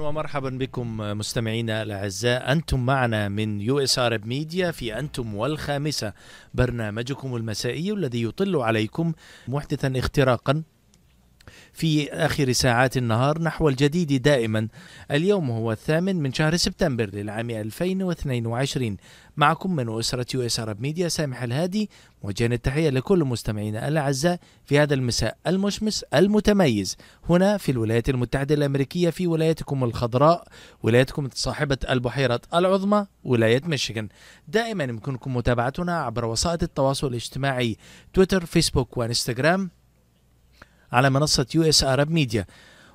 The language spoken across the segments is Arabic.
ومرحبا بكم مستمعينا الأعزاء. أنتم معنا من US Arab Media في أنتم والخامسة برنامجكم المسائي الذي يطل عليكم محدثا اختراقا في آخر ساعات النهار نحو الجديد دائما. اليوم هو الثامن من شهر سبتمبر للعام 2022 معكم من أسرة US Arab Media سامح الهادي موجها التحية لكل مستمعينا الأعزاء في هذا المساء المشمس المتميز. هنا في الولايات المتحدة الأمريكية في ولايتكم الخضراء ولايتكم صاحبة البحيرة العظمى ولاية ميشيغان. دائما يمكنكم متابعتنا عبر وسائل التواصل الاجتماعي تويتر فيسبوك وانستغرام. على منصة US Arab Media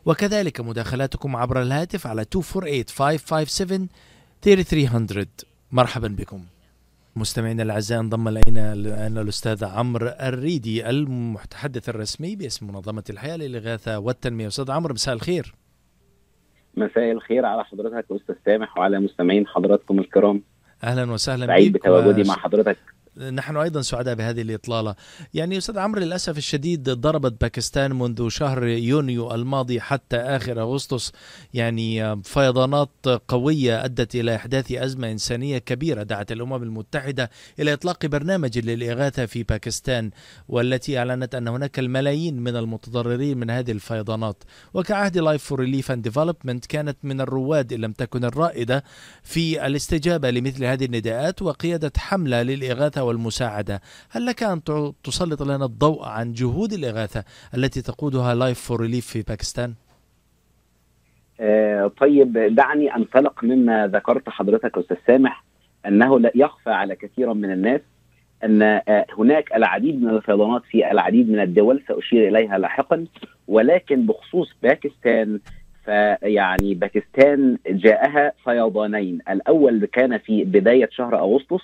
وكذلك مداخلاتكم عبر الهاتف على 248-557-3300 مرحبا بكم. مستمعينا الأعزاء انضم إلينا الآن الأستاذ عمرو الريدي المتحدث الرسمي باسم منظمة الحياة للإغاثة والتنمية. أستاذ عمرو مساء الخير. مساء الخير على حضرتك أستاذ سامح وعلى مستمعين حضراتكم الكرام. أهلا وسهلا سعيد بتواجدي مع حضرتك. نحن أيضا سعداء بهذه الإطلالة. يعني أستاذ عمرو للأسف الشديد ضربت باكستان منذ شهر يونيو الماضي حتى آخر أغسطس يعني فيضانات قوية أدت إلى إحداث أزمة إنسانية كبيرة دعت الأمم المتحدة إلى إطلاق برنامج للإغاثة في باكستان والتي أعلنت أن هناك الملايين من المتضررين من هذه الفيضانات. وكعهد Life for Relief and Development كانت من الرواد إن لم تكن الرائدة في الاستجابة لمثل هذه النداءات وقيادة حملة للإغاثة والمساعدة. هل لك ت- تسلط لنا الضوء عن جهود الإغاثة التي تقودها Life for Relief في باكستان؟ آه طيب دعني انطلق مما ذكرت حضرتك أستاذ سامح أنه لا يخفى على كثير من الناس أن آه هناك العديد من الفيضانات في العديد من الدول سأشير إليها لاحقا ولكن بخصوص باكستان فيعني باكستان جاءها فيضانين الأول كان في بداية شهر أغسطس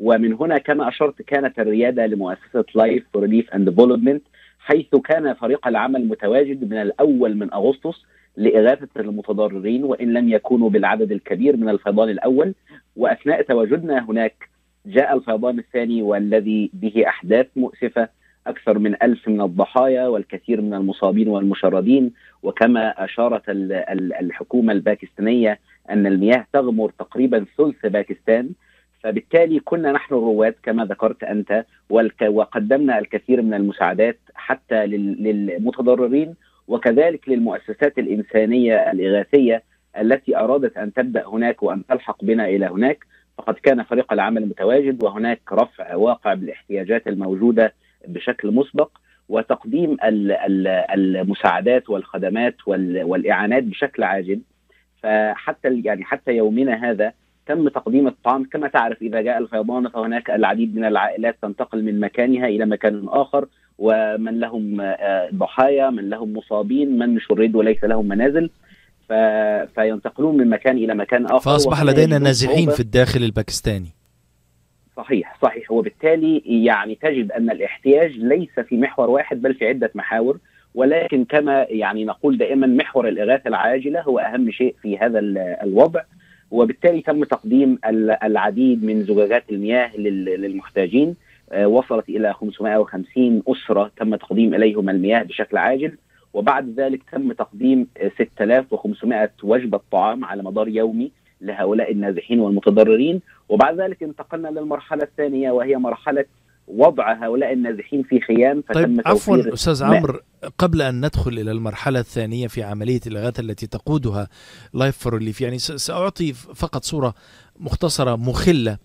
ومن هنا كما أشرت كانت الريادة لمؤسسة Life Relief and Development حيث كان فريق العمل متواجد من الأول من أغسطس لإغاثة المتضررين وإن لم يكونوا بالعدد الكبير من الفيضان الأول. وأثناء تواجدنا هناك جاء الفيضان الثاني والذي به أحداث مؤسفة أكثر من ألف من الضحايا والكثير من المصابين والمشردين. وكما أشارت ال- ال- الحكومة الباكستانية أن المياه تغمر تقريبا ثلث باكستان. فبالتالي كنا نحن الرواد كما ذكرت أنت وقدمنا الكثير من المساعدات حتى لل- للمتضررين وكذلك للمؤسسات الإنسانية الإغاثية التي أرادت أن تبدأ هناك وأن تلحق بنا إلى هناك. فقد كان فريق العمل متواجد وهناك رفع واقع بالاحتياجات الموجودة بشكل مسبق وتقديم ال- ال- المساعدات والخدمات وال- والإعانات بشكل عاجل. فحتى يعني حتى يومنا هذا تم تقديم الطعام. كما تعرف إذا جاء الفيضان فهناك العديد من العائلات تنتقل من مكانها إلى مكان آخر ومن لهم آه، ضحايا من لهم مصابين من شردوا وليس لهم منازل ف... فينتقلون من مكان إلى مكان آخر. فأصبح وهنا لدينا نازحين في الداخل الباكستاني. صحيح صحيح. وبالتالي يعني تجد أن الاحتياج ليس في محور واحد بل في عدة محاور. ولكن كما يعني نقول دائما محور الإغاثة العاجلة هو أهم شيء في هذا ال- الوضع. وبالتالي تم تقديم ال- العديد من زجاجات المياه لل- للمحتاجين. آه، وصلت إلى 550 أسرة تم تقديم إليهم المياه بشكل عاجل. وبعد ذلك تم تقديم آه، 6500 وجبة طعام على مدار يومي لهؤلاء النازحين والمتضررين. وبعد ذلك انتقلنا للمرحلة الثانية وهي مرحلة وضع هؤلاء النازحين في خيام فتم طيب عفوا أستاذ. عمرو قبل أن ندخل إلى المرحلة الثانية في عملية الإغاثة التي تقودها Life for Relief يعني سأعطي فقط صورة مختصرة مخلة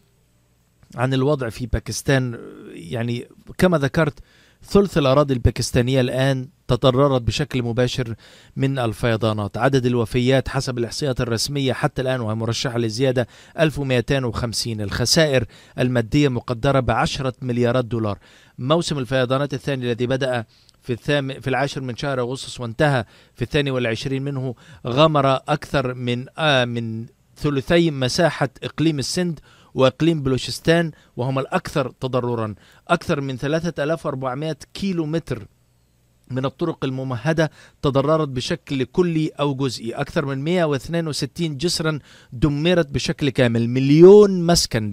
عن الوضع في باكستان يعني كما ذكرت ثلث الأراضي الباكستانية الآن تضررت بشكل مباشر من الفيضانات. عدد الوفيات حسب الإحصائيات الرسمية حتى الآن وهي مرشحة للزياده 1250 الخسائر المادية مقدرة بعشرة مليارات دولار. موسم الفيضانات الثاني الذي بدأ في الثامن في العاشر من شهر أغسطس وانتهى في الثاني والعشرين منه غمر أكثر من آه من ثلثي مساحة إقليم السند وإقليم بلوشستان وهما الأكثر تضررا. أكثر من 3400 كيلو متر من الطرق الممهدة تضررت بشكل كلي أو جزئي. أكثر من 162 جسرا دمرت بشكل كامل. مليون مسكن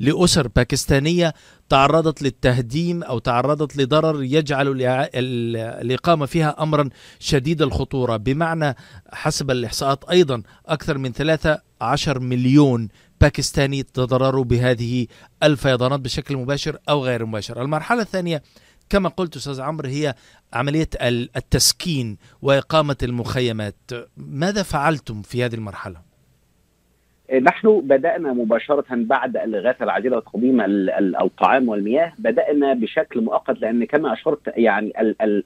لأسر باكستانية تعرضت للتهديم أو تعرضت لضرر يجعل الإقامة فيها أمرا شديد الخطورة. بمعنى حسب الإحصاءات أيضا أكثر من 13 مليون باكستاني تضرروا بهذه الفيضانات بشكل مباشر أو غير مباشر. المرحلة الثانية كما قلت أستاذ عمرو هي عملية التسكين وإقامة المخيمات. ماذا فعلتم في هذه المرحلة؟ نحن بدأنا مباشرة بعد الاغاثه العاجله وتقديم الطعام والمياه. بدأنا بشكل مؤقت لأن كما أشرت يعني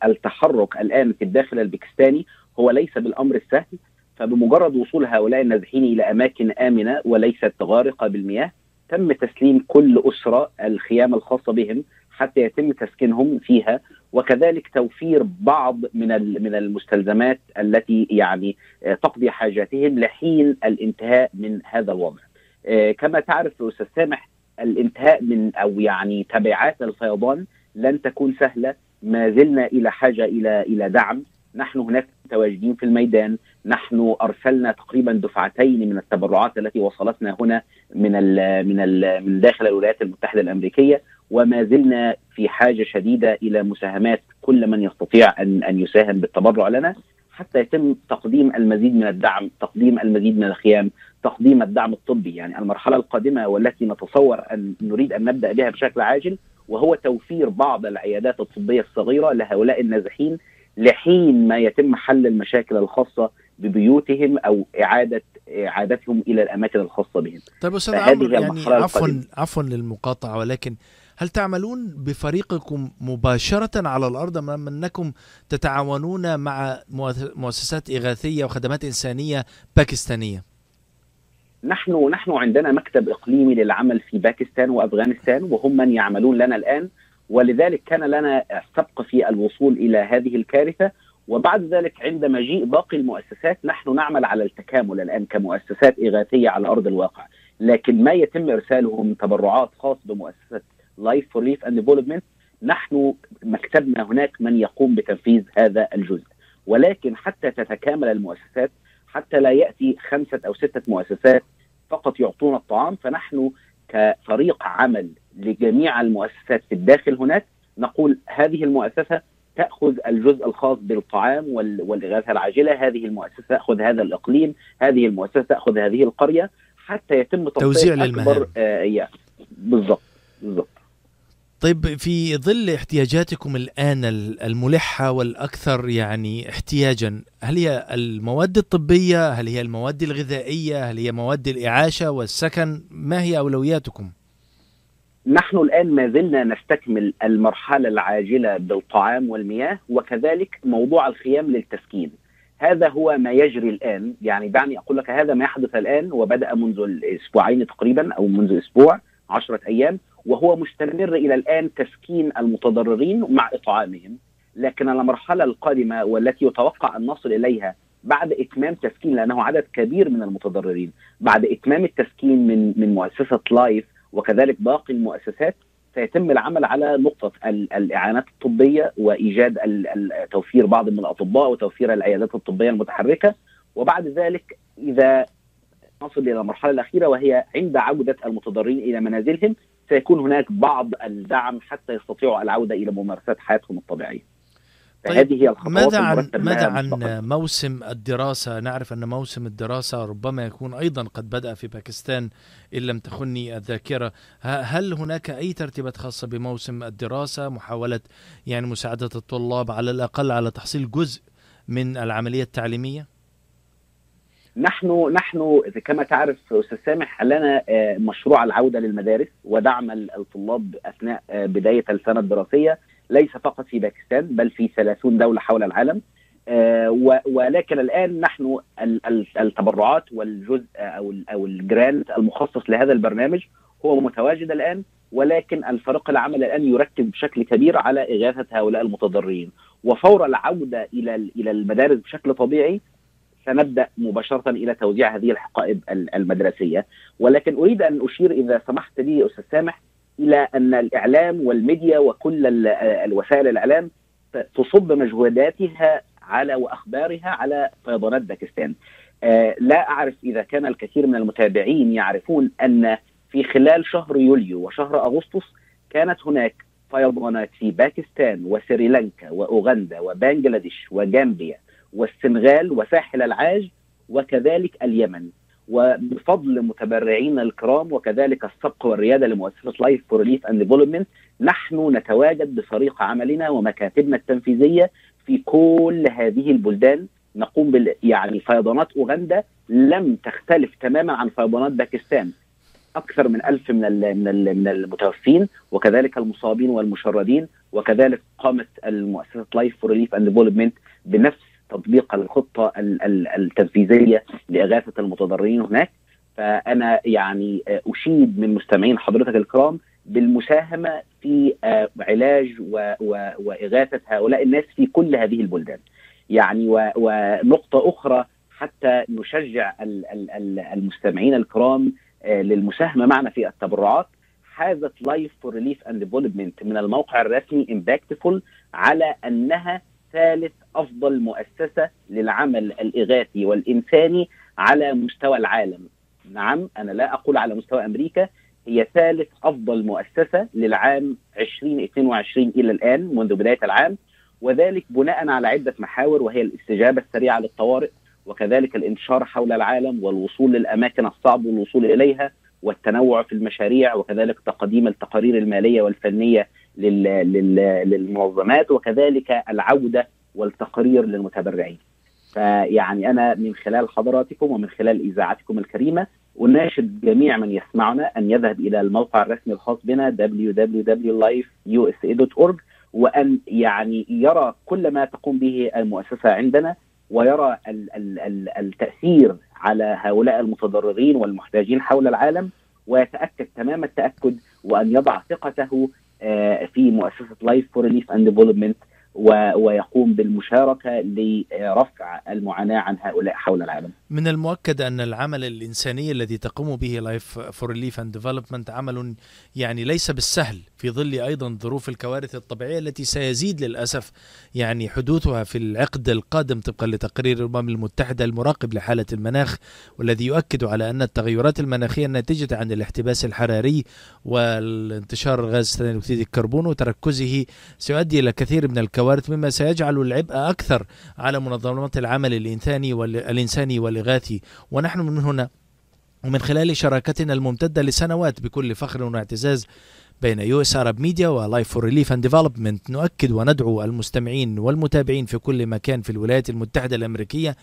التحرك الآن في الداخل الباكستاني هو ليس بالأمر السهل. فبمجرد وصول هؤلاء النازحين إلى أماكن آمنة وليست غارقة بالمياه تم تسليم كل أسرة الخيام الخاصة بهم حتى يتم تسكينهم فيها وكذلك توفير بعض من من المستلزمات التي يعني آه، تقضي حاجاتهم لحين الانتهاء من هذا الوضع. آه، كما تعرف أستاذ سامح الانتهاء من أو يعني تبعات الفيضان لن تكون سهلة ما زلنا إلى حاجة إلى إلى دعم نحن هناك متواجدين في الميدان نحن أرسلنا تقريبا دفعتين من التبرعات التي وصلتنا هنا من ال من ال من داخل الولايات المتحدة الأمريكية وما زلنا في حاجة شديدة إلى مساهمات كل من يستطيع ان أن يساهم بالتبرع لنا حتى يتم تقديم المزيد من الدعم، تقديم المزيد من الخيام، تقديم الدعم الطبي، يعني المرحلة القادمة والتي نتصور أن نريد أن نبدأ بها بشكل عاجل وهو توفير بعض العيادات الطبية الصغيرة لهؤلاء النازحين لحين ما يتم حل المشاكل الخاصة ببيوتهم أو إعادة إعادتهم إلى الأماكن الخاصة بهم. طيب أستاذ عمرو يعني عفوا عفوا للمقاطعة ولكن هل تعملون بفريقكم مباشرة على الأرض أم أنكم تتعاونون مع مؤسسات إغاثية وخدمات إنسانية باكستانية؟ نحن نحن عندنا مكتب إقليمي للعمل في باكستان وأفغانستان وهم من يعملون لنا الآن ولذلك كان لنا سبق في الوصول إلى هذه الكارثة وبعد ذلك عند مجيء باقي المؤسسات نحن نعمل على التكامل الآن كمؤسسات إغاثية على أرض الواقع. لكن ما يتم إرساله من تبرعات خاص بمؤسسة Life for Relief and Development نحن مكتبنا هناك من يقوم بتنفيذ هذا الجزء. ولكن حتى تتكامل المؤسسات حتى لا يأتي خمسة أو ستة مؤسسات فقط يعطون الطعام فنحن كفريق عمل لجميع المؤسسات في الداخل هناك نقول هذه المؤسسة تأخذ الجزء الخاص بالطعام والاغاثه العاجلة، هذه المؤسسة تأخذ هذا الإقليم، هذه المؤسسة تأخذ هذه القرية حتى يتم توزيع للمهام. آه بالضبط بالضبط. طيب في ظل احتياجاتكم الآن الملحة والأكثر يعني احتياجا هل هي المواد الطبية هل هي المواد الغذائية هل هي مواد الإعاشة والسكن؟ ما هي أولوياتكم؟ نحن الآن ما زلنا نستكمل المرحلة العاجلة بالطعام والمياه وكذلك موضوع الخيام للتسكين. هذا هو ما يجري الآن. يعني دعني أقول لك هذا ما يحدث الآن وبدأ منذ الأسبوعين تقريبا أو منذ أسبوع عشرة أيام وهو مستمر إلى الآن تسكين المتضررين مع إطعامهم. لكن المرحلة القادمة والتي يتوقع أن نصل إليها بعد إتمام تسكين لأنه عدد كبير من المتضررين بعد إتمام التسكين من من مؤسسة لايف وكذلك باقي المؤسسات سيتم العمل على نقطة الإعانات الطبية وإيجاد توفير بعض من الأطباء وتوفير العيادات الطبية المتحركة وبعد ذلك إذا نصل إلى المرحلة الأخيرة وهي عند عودة المتضررين إلى منازلهم سيكون هناك بعض الدعم حتى يستطيعوا العودة إلى ممارسات حياتهم الطبيعية. طيب فهذه هي الخطوات ماذا عن ماذا عن موسم الدراسة؟ نعرف أن موسم الدراسة ربما يكون أيضا قد بدأ في باكستان إن لم تخني الذاكرة، هل هناك أي ترتيبات خاصة بموسم الدراسة؟ محاولة يعني مساعدة الطلاب على الأقل على تحصيل جزء من العملية التعليمية؟ نحن نحن كما تعرف أستاذ سامح لنا آه، مشروع العودة للمدارس ودعم الطلاب أثناء آه، بداية السنة الدراسية ليس فقط في باكستان بل في 30 دولة حول العالم. آه، ولكن الآن نحن التبرعات والجزء أو أو الجرانت المخصص لهذا البرنامج هو متواجد الآن ولكن الفريق العمل الآن يركز بشكل كبير على إغاثة هؤلاء المتضررين. وفور العودة إلى إلى المدارس بشكل طبيعي سنبدأ مباشرة إلى توزيع هذه الحقائب المدرسية. ولكن أريد أن أشير إذا سمحت لي أستاذ سامح إلى أن الإعلام والميديا وكل الوسائل الإعلام تصب مجهوداتها على وأخبارها على فيضانات باكستان. آه لا أعرف إذا كان الكثير من المتابعين يعرفون أن في خلال شهر يوليو وشهر أغسطس كانت هناك فيضانات في باكستان وسريلانكا وأوغندا وبنجلاديش وجامبيا والسنغال وساحل العاج وكذلك اليمن وبفضل متبرعينا الكرام وكذلك السبق والريادة لمؤسسة Life for Relief and Development نحن نتواجد بفريق عملنا ومكاتبنا التنفيذية في كل هذه البلدان. نقوم بال يعني فيضانات أوغندا لم تختلف تماما عن فيضانات باكستان. أكثر من ألف من من من المتوفين وكذلك المصابين والمشردين وكذلك قامت المؤسسة Life for Relief and Development بنفس تطبيق الخطة التنفيذية لإغاثة المتضررين هناك فأنا يعني أشيد من مستمعين حضرتك الكرام بالمساهمة في علاج وإغاثة هؤلاء الناس في كل هذه البلدان. يعني ونقطة أخرى حتى نشجع المستمعين الكرام للمساهمة معنا في التبرعات حازت Life for Relief and Development من الموقع الرسمي Impactful على أنها ثالث أفضل مؤسسة للعمل الإغاثي والإنساني على مستوى العالم. نعم أنا لا أقول على مستوى أمريكا هي ثالث أفضل مؤسسة للعام 2022 إلى الآن منذ بداية العام وذلك بناء على عدة محاور وهي الاستجابة السريعة للطوارئ وكذلك الانتشار حول العالم والوصول للأماكن الصعب والوصول إليها والتنوع في المشاريع وكذلك تقديم التقارير المالية والفنية للمنظمات وكذلك العودة والتقرير للمتبرعين. فيعني أنا من خلال حضراتكم ومن خلال إذاعتكم الكريمة أناشد جميع من يسمعنا أن يذهب إلى الموقع الرسمي الخاص بنا www.lifeusa.org وأن يعني يرى كل ما تقوم به المؤسسة عندنا ويرى ال ال ال التأثير على هؤلاء المتضررين والمحتاجين حول العالم ويتأكد تمام التأكد وأن يضع ثقته في مؤسسة Life for Relief and Development ويقوم بالمشاركة لرفع المعاناة عن هؤلاء حول العالم. من المؤكد أن العمل الإنساني الذي تقوم به Life for Relief and Development عمل يعني ليس بالسهل في ظل أيضا ظروف الكوارث الطبيعية التي سيزيد للأسف يعني حدوثها في العقد القادم طبقا لتقرير الأمم المتحدة المراقب لحالة المناخ والذي يؤكد على أن التغيرات المناخية الناتجة عن الاحتباس الحراري والانتشار غاز ثاني أكسيد الكربون وتركزه سيؤدي إلى كثير من الكوارث مما سيجعل العبء أكثر على منظمات العمل الإنساني والانساني والإغاثي. ونحن من هنا ومن خلال شراكتنا الممتدة لسنوات بكل فخر واعتزاز بين US Arab Media و Life for Relief and Development نؤكد وندعو المستمعين والمتابعين في كل مكان في الولايات المتحدة الأمريكية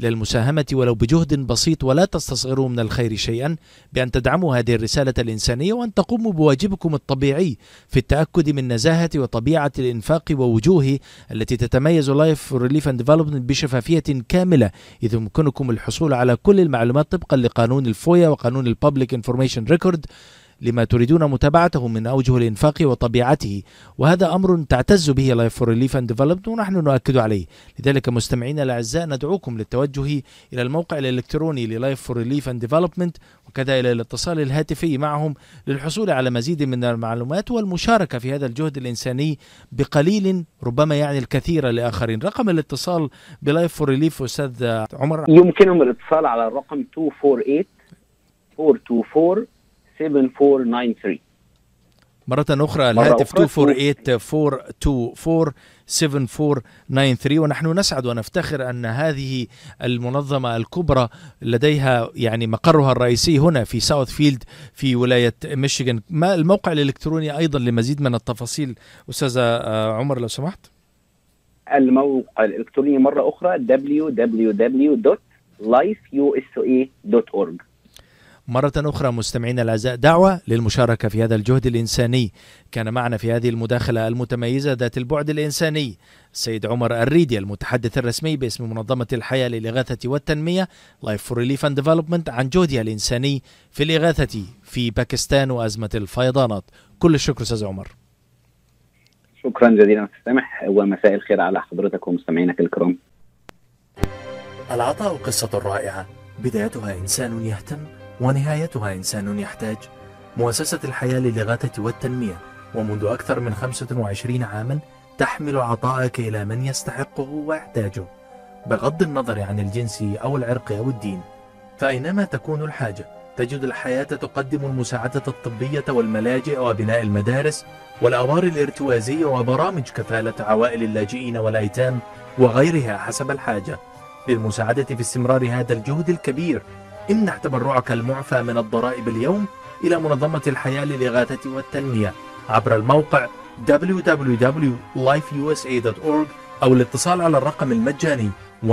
إلى المساهمة ولو بجهد بسيط ولا تستصغروا من الخير شيئا بأن تدعموا هذه الرسالة الإنسانية وأن تقوموا بواجبكم الطبيعي في التأكد من نزاهة وطبيعة الإنفاق ووجوهه التي تتميز Life Relief and Development بشفافية كاملة. إذ يمكنكم الحصول على كل المعلومات طبقا لقانون ال FOIA وقانون ال public information record لما تريدون متابعته من أوجه الإنفاق وطبيعته. وهذا أمر تعتز به Life for Relief and Development ونحن نؤكد عليه. لذلك مستمعينا الأعزاء ندعوكم للتوجه إلى الموقع الإلكتروني ل Life for Relief and Development وكذا إلى الاتصال الهاتفي معهم للحصول على مزيد من المعلومات والمشاركة في هذا الجهد الإنساني بقليل ربما يعني الكثير لآخرين. رقم الاتصال ب Life for Relief أستاذ عمر. يمكنهم الاتصال على الرقم 248 424 7493 مرة أخرى الهاتف 248-424-7493 ونحن نسعد ونفتخر أن هذه المنظمة الكبرى لديها يعني مقرها الرئيسي هنا في ساوث فيلد في ولاية ميشيغان. ما الموقع الإلكتروني أيضا لمزيد من التفاصيل؟ أستاذ عمر لو سمحت. الموقع الإلكتروني مرة أخرى www.lifeusa.org مرة أخرى مستمعينا الأعزاء دعوة للمشاركة في هذا الجهد الإنساني. كان معنا في هذه المداخلة المتميزة ذات البعد الإنساني السيد عمر الريدي المتحدث الرسمي باسم منظمة الحياة للإغاثة والتنمية Life for Relief and Development عن جهدها الإنساني في الإغاثة في باكستان وأزمة الفيضانات. كل الشكر أستاذ عمر. شكرا جزيلا. سامح ومساء الخير على حضرتك ومستمعينك الكرام. العطاء قصة رائعة بدايتها إنسان يهتم ونهايتها إنسان يحتاج مؤسسة الحياة للإغاثة والتنمية ومنذ أكثر من 25 عاما تحمل عطائك إلى من يستحقه ويحتاجه بغض النظر عن الجنس أو العرق أو الدين. فأينما تكون الحاجة تجد الحياة تقدم المساعدة الطبية والملاجئ وبناء المدارس والأوار الارتوازية وبرامج كفالة عوائل اللاجئين والأيتام وغيرها حسب الحاجة. للمساعدة في استمرار هذا الجهد الكبير امنح تبرعك المعفى من الضرائب اليوم إلى منظمة الحياة للإغاثة والتنمية. عبر الموقع www.lifeusa.org أو الاتصال على الرقم المجاني 1-800-827-3543